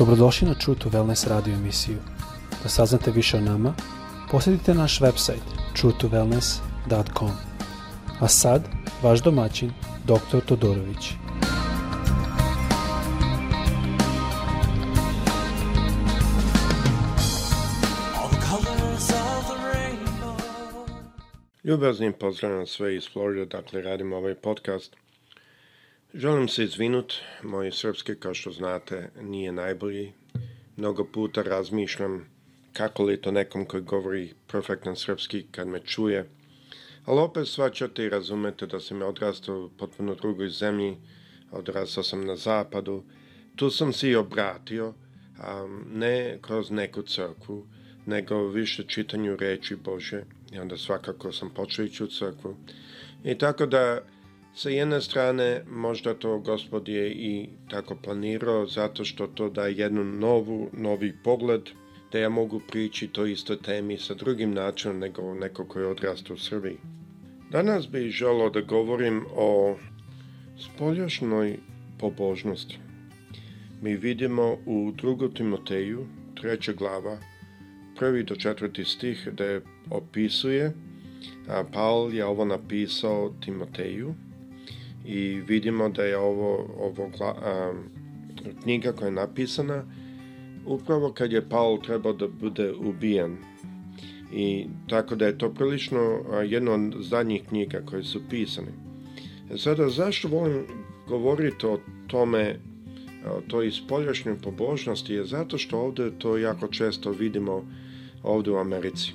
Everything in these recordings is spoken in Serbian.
Dobrodošli na True to Wellness radio emisiju. Da saznate više o nama, posjetite naš website truetowellness.com. A sad, vaš domaćin, dr. Todorović. Ljubaznim pozdravljam sve iz Florida, dakle radimo ovaj podcast – Želim se izvinut, moj srpski, kao što znate, nije najbolji. Mnogo puta razmišljam kako li to nekom koji govori perfektan srpski kad me čuje. Ali opet svačate i razumete da sam ja odrastao u potpuno drugoj zemlji, odrastao sam na zapadu. Tu sam se i obratio, ne kroz neku crkvu, nego više čitanju reči Bože. I onda svakako sam počeo ići u crkvu. I tako da Sa jedne strane, možda to gospod je i tako planirao, zato što to da jednu novu, novi pogled, da ja mogu prići to isto temi sa drugim načinom nego neko koji je odrastao u Srbiji. Danas bih želao da govorim o spoljašnoj pobožnosti. Mi vidimo u 2. Timoteju, 3. glava, 1. do 4. stih da opisuje, a Paul je ovo napisao Timoteju, i vidimo da je ovo, ovo a, knjiga koja je napisana upravo kad je Paul trebao da bude ubijen. I tako da je to prilično a, jedna od zadnjih knjiga koje su pisane. E, sada, zašto volim govoriti o tome, o toj spoljašnjoj pobožnosti, je zato što ovde to jako često vidimo ovde u Americi.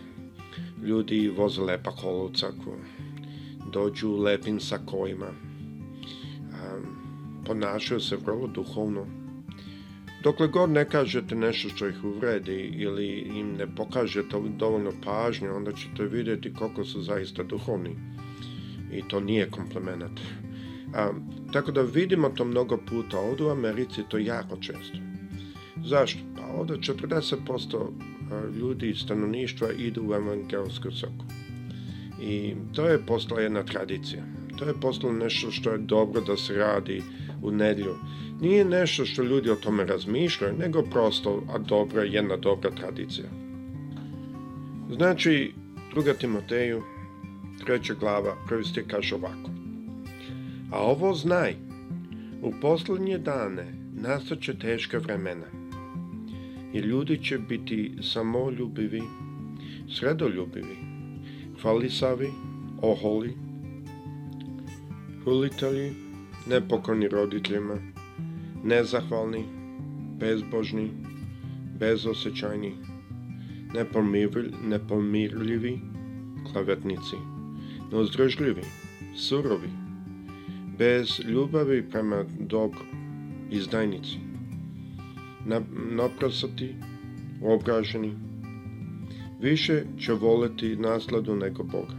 Ljudi voze lepa kola u crkvu, dođu lepim sakojima, ponašaju se vrlo duhovno. Dokle god ne kažete nešto što ih uvredi ili im ne pokažete dovoljno pažnje, onda ćete vidjeti koliko su zaista duhovni. I to nije komplement. A, tako da vidimo to mnogo puta ovdje u Americi, to jako često. Zašto? Pa ovdje 40% ljudi iz stanovništva idu u evangelovsku crkvu. I to je postala jedna tradicija. To je postalo nešto što je dobro da se radi u nedjelju nije nešto što ljudi o tome razmišljaju, nego prosto, a dobra, jedna dobra tradicija. Znači, druga Timoteju, treća glava, prvi stih kaže ovako. A ovo znaj, u poslednje dane nastat teška vremena i ljudi će biti samoljubivi, sredoljubivi, hvalisavi, oholi, hulitari, nepokorni roditeljima, nezahvalni, bezbožni, bezosećajni, nepomirljivi, nepomirljivi klavetnici, neuzdržljivi, surovi, bez ljubavi prema dobru, izdajnici, naprasati, obraženi, više će voleti nasladu nego Boga.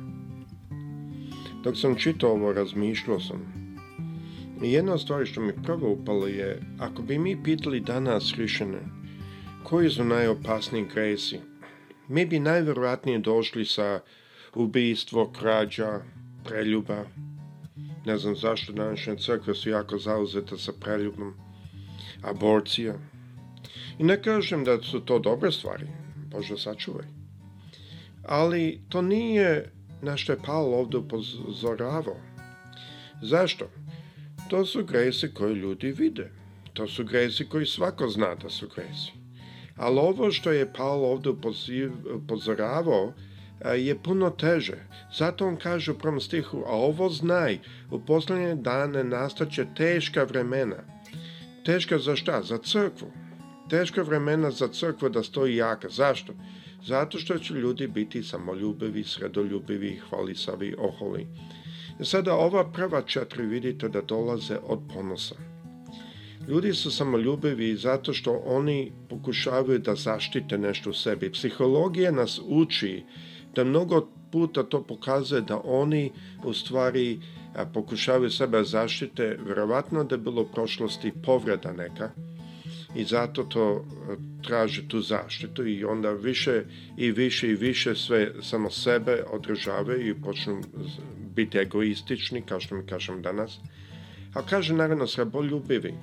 Dok sam čitao ovo, razmišljao sam Jedna od stvari što mi prvo upalo je, ako bi mi pitali danas Hrišćane, koji su najopasniji gresi, mi bi najverovatnije došli sa ubijstvo, krađa, preljuba. Ne znam zašto današnje crkve su jako zauzete sa preljubom, aborcija. I ne kažem da su to dobre stvari, Bože sačuvaj. Ali to nije na što je Pavel ovdje upozoravao. Zašto? To su gresi koje ljudi vide. To su gresi koji svako zna da su gresi. Ali ovo što je Paul ovdje upozoravao e, je puno teže. Zato on kaže u prvom stihu, a ovo znaj, u poslednje dane nastaće teška vremena. Teška za šta? Za crkvu. Teška vremena za crkvu da stoji jaka. Zašto? Zato što će ljudi biti samoljubivi, sredoljubivi, hvalisavi, oholi. Sada ova prva četiri vidite da dolaze od ponosa. Ljudi su samoljubivi zato što oni pokušavaju da zaštite nešto u sebi. Psihologija nas uči da mnogo puta to pokazuje da oni u stvari pokušavaju sebe zaštite, verovatno da je bilo u prošlosti povreda neka i zato to traže tu zaštitu i onda više i više i više sve samo sebe održavaju i počnu biti egoistični, kao što mi kažem danas, a kaže naravno sreboljubivi.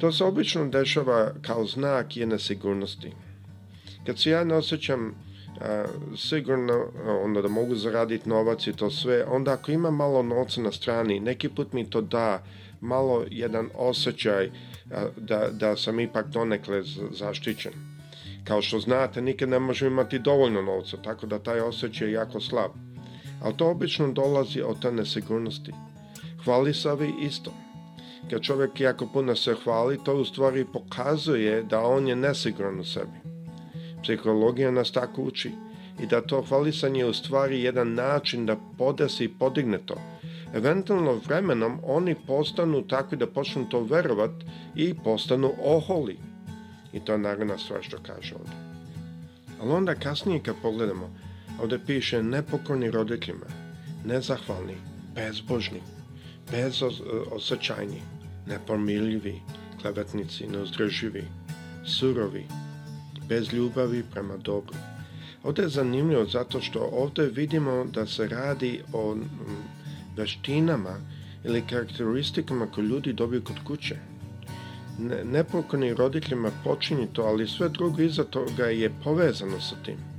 To se obično dešava kao znak jedne sigurnosti. Kad se ja ne osjećam a, sigurno onda da mogu zaraditi novac i to sve, onda ako ima malo novca na strani, neki put mi to da malo jedan osjećaj a, da, da sam ipak donekle zaštićen. Kao što znate, nikad ne možemo imati dovoljno novca, tako da taj osjećaj je jako slab ali to obično dolazi od te nesigurnosti. Hvali savi isto. Kad čovjek jako puno se hvali, to u stvari pokazuje da on je nesiguran u sebi. Psihologija nas tako uči i da to hvalisanje je u stvari jedan način da podesi i podigne to. Eventualno vremenom oni postanu takvi da počnu to verovat i postanu oholi. I to je naravno stvar što kaže ovdje. Ali onda kasnije kad pogledamo, Ovde piše nepokojni roditeljima, nezahvalni, bezbožni, bezosećajni, nepomiljivi, klevetnici, neuzdrživi, surovi, bez ljubavi prema dobru. Ovde je zanimljivo zato što ovde vidimo da se radi o veštinama ili karakteristikama koje ljudi dobiju kod kuće. Ne, nepokojni roditeljima počinje to, ali sve drugo iza toga je povezano sa tim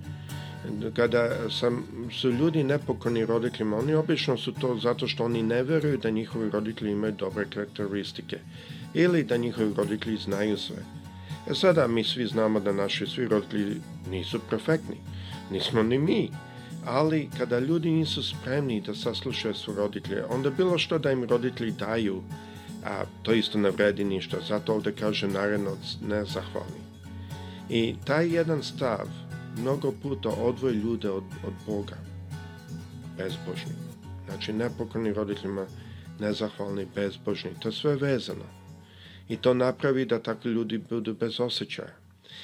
kada sam, su ljudi nepokoni roditeljima, oni obično su to zato što oni ne veruju da njihovi roditelji imaju dobre karakteristike ili da njihovi roditelji znaju sve. E sada mi svi znamo da naši svi roditelji nisu perfektni, nismo ni mi, ali kada ljudi nisu spremni da saslušaju svoje roditelje, onda bilo što da im roditelji daju, a to isto ne vredi ništa, zato ovde kaže naredno nezahvalni. I taj jedan stav, mnogo puta odvoji ljude od, od Boga. Bezbožni. Znači, nepokorni roditeljima, nezahvalni, bezbožni. To je sve vezano. I to napravi da takvi ljudi budu bez osjećaja.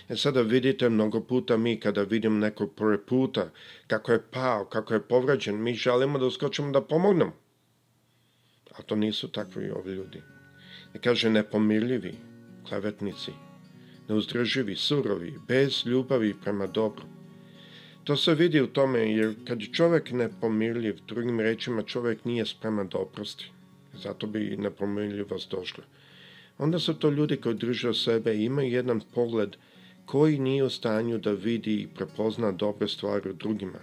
E sada vidite, mnogo puta mi kada vidimo nekog prvi puta, kako je pao, kako je povrađen, mi želimo da uskočimo da pomognemo. A to nisu takvi ovi ljudi. I e, kaže, nepomirljivi, klevetnici, neuzdrživi, surovi, bez ljubavi prema dobru. To se vidi u tome jer kad je čovjek nepomirljiv, drugim rečima čovjek nije spreman da oprosti. Zato bi nepomirljivost došla. Onda su to ljudi koji drže o sebe i imaju jedan pogled koji nije u stanju da vidi i prepozna dobre stvari u drugima.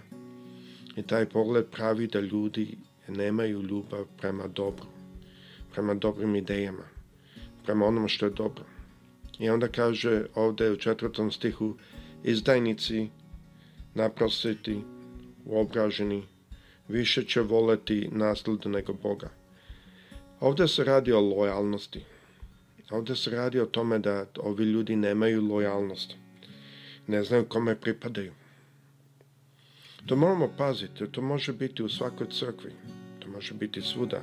I taj pogled pravi da ljudi nemaju ljubav prema dobru, prema dobrim idejama, prema onom što je dobro. I onda kaže ovde u četvrtom stihu izdajnici, naprositi, uobraženi, više će voleti nasled nego Boga. Ovde se radi o lojalnosti. Ovde se radi o tome da ovi ljudi nemaju lojalnost. Ne znaju kome pripadaju. To moramo paziti, to može biti u svakoj crkvi. To može biti svuda.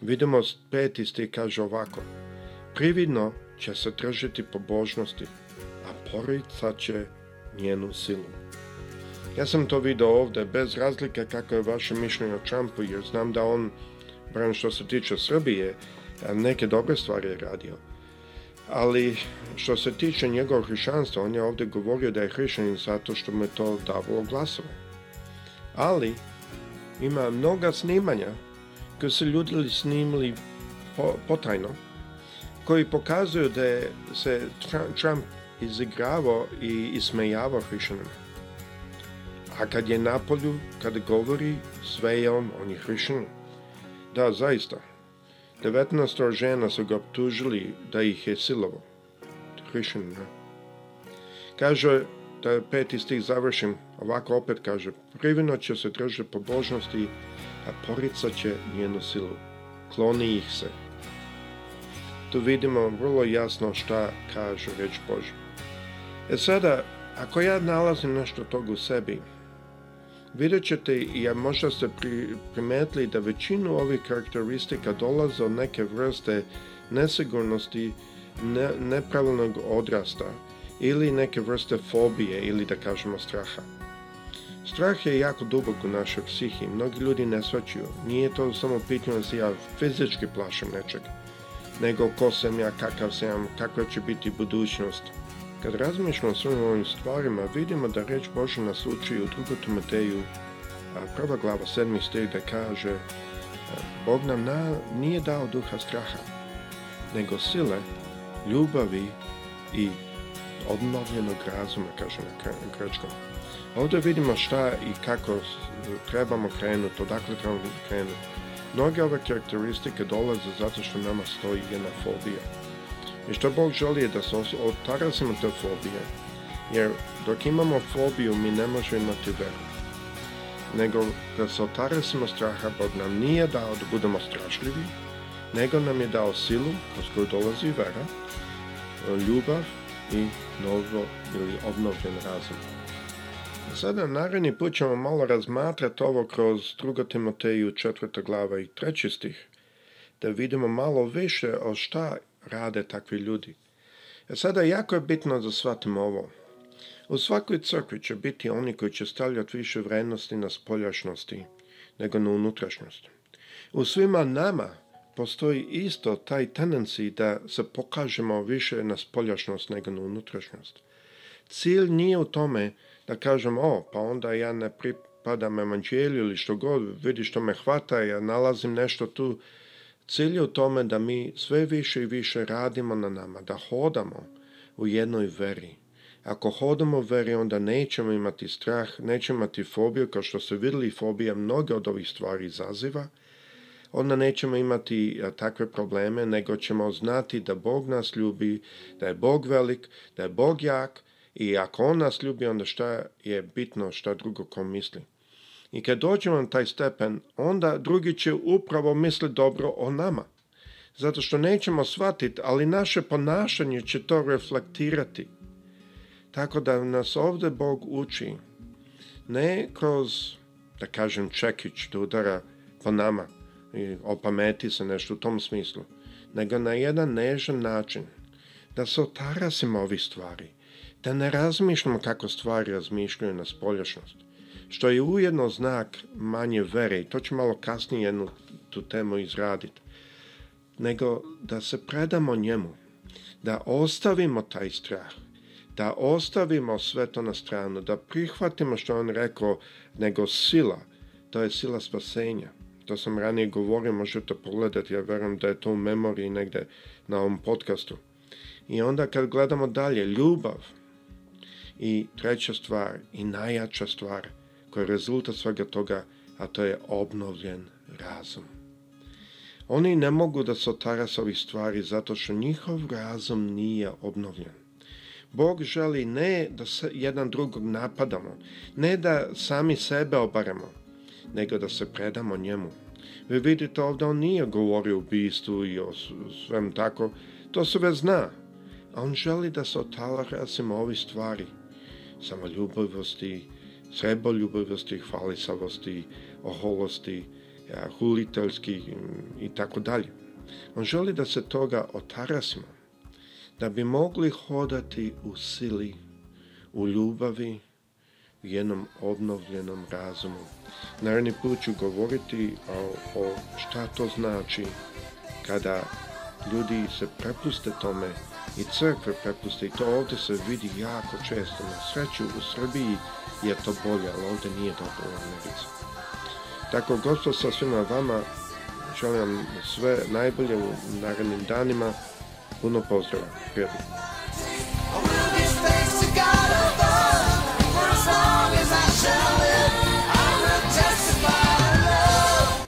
Vidimo peti stih kaže ovako. Prividno će se po božnosti, a poricat će njenu silu. Ja sam to video ovde, bez razlike kako je vaše mišljenje o Trumpu, jer znam da on, barem što se tiče Srbije, neke dobre stvari je radio. Ali što se tiče njegovog hrišćanstva, on je ovde govorio da je hrišćanin zato što mu je to davalo glasove. Ali ima mnoga snimanja koje su ljudi snimili potajno, koji pokazuju da je se Trump izigravao i ismejavao hrišćanima. A kad je napolju, kad govori, sve je on, on je hrišćan. Da, zaista. 19 žena su ga optužili da ih je silovo. Hrišćan, da. Kaže, da peti stih završim, ovako opet kaže, privino će se držati pobožnosti, a poricat će njenu silu. Kloni ih se tu vidimo vrlo jasno šta kaže reč Božja. E sada, ako ja nalazim nešto toga u sebi, vidjet ćete, ja možda ste primetli da većinu ovih karakteristika dolaze od neke vrste nesigurnosti, ne, nepravilnog odrasta ili neke vrste fobije ili da kažemo straha. Strah je jako dubok u našoj psihi, mnogi ljudi ne svačuju. Nije to samo pitanje da se ja fizički plašim nečega nego ko sam ja, kakav sam, kakva će biti budućnost. Kad razmišljam s ovim stvarima, vidimo da reč Božja nas uči u 2. Timoteju, prva glava 7. stih da kaže Bog nam na, nije dao duha straha, nego sile, ljubavi i obnovljenog razuma, kaže na grečkom. Ovde vidimo šta i kako trebamo krenuti, odakle trebamo krenuti. Mnoge ove karakteristike dolaze zato što nama stoji jedna fobija. I što Bog želi je da se otarasimo te fobije, jer dok imamo fobiju mi ne možemo imati veru. Nego da se otarasimo straha, Bog nam nije dao da budemo strašljivi, nego nam je dao silu kroz koju dolazi vera, ljubav i novo ili obnovljen razum. Sada naredni put ćemo malo razmatrati ovo kroz 2. Timoteju 4. glava i 3. stih, da vidimo malo više o šta rade takvi ljudi. E sada jako je bitno da shvatimo ovo. U svakoj crkvi će biti oni koji će stavljati više vrednosti na spoljašnosti nego na unutrašnjost. U svima nama postoji isto taj tendenci da se pokažemo više na spoljašnost nego na unutrašnjost. Cilj nije u tome da kažem, o, pa onda ja ne pripadam evanđelju ili što god, vidi što me hvata, ja nalazim nešto tu. Cilj je u tome da mi sve više i više radimo na nama, da hodamo u jednoj veri. Ako hodamo veri, onda nećemo imati strah, nećemo imati fobiju, kao što ste vidjeli, fobija mnoge od ovih stvari izaziva, onda nećemo imati takve probleme, nego ćemo znati da Bog nas ljubi, da je Bog velik, da je Bog jak, I ako on nas ljubi, onda šta je bitno šta drugo ko misli. I kad dođemo na taj stepen, onda drugi će upravo misli dobro o nama. Zato što nećemo shvatiti, ali naše ponašanje će to reflektirati. Tako da nas ovde Bog uči. Ne kroz, da kažem, čekić da udara po nama i opameti se nešto u tom smislu, nego na jedan nežan način da se otarasimo ovih stvari da ne razmišljamo kako stvari razmišljaju na spoljašnost, što je ujedno znak manje vere i to ću malo kasnije jednu tu temu izraditi, nego da se predamo njemu, da ostavimo taj strah, da ostavimo sve to na stranu, da prihvatimo što on rekao, nego sila, to je sila spasenja. To sam ranije govorio, možete pogledati, ja verujem da je to u memoriji negde na ovom podcastu. I onda kad gledamo dalje, ljubav, I treća stvar i najjača stvar koja je rezultat svega toga, a to je obnovljen razum. Oni ne mogu da se otara s ovih stvari zato što njihov razum nije obnovljen. Bog želi ne da se jedan drugog napadamo, ne da sami sebe obaramo, nego da se predamo njemu. Vi vidite ovde, on nije govorio o ubistvu i o svem tako, to se već zna. A on želi da se otalasimo ovih stvari samoljubivosti, sreboljubivosti, hvalisavosti, oholosti, eh, huliteljski mm, i tako dalje. On želi da se toga otarasimo, da bi mogli hodati u sili, u ljubavi, u jednom obnovljenom razumu. Naravni put ću govoriti o, o šta to znači kada ljudi se prepuste tome i crkve prepuste i to ovde se vidi jako često. Na sreću u Srbiji je to bolje, ali ovde nije dobro u Americi. Tako, gospod sa svima vama, želim vam sve najbolje u narednim danima. Puno pozdrava. Prijatno.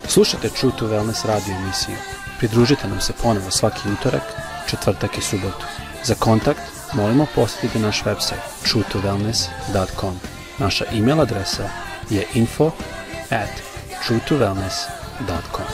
Slušajte True to Wellness radio emisiju. Pridružite nam se ponovo svaki utorak četvrtak i subotu. Za kontakt molimo posjetiti naš website truetowellness.com. Naša email adresa je info at truetowellness.com.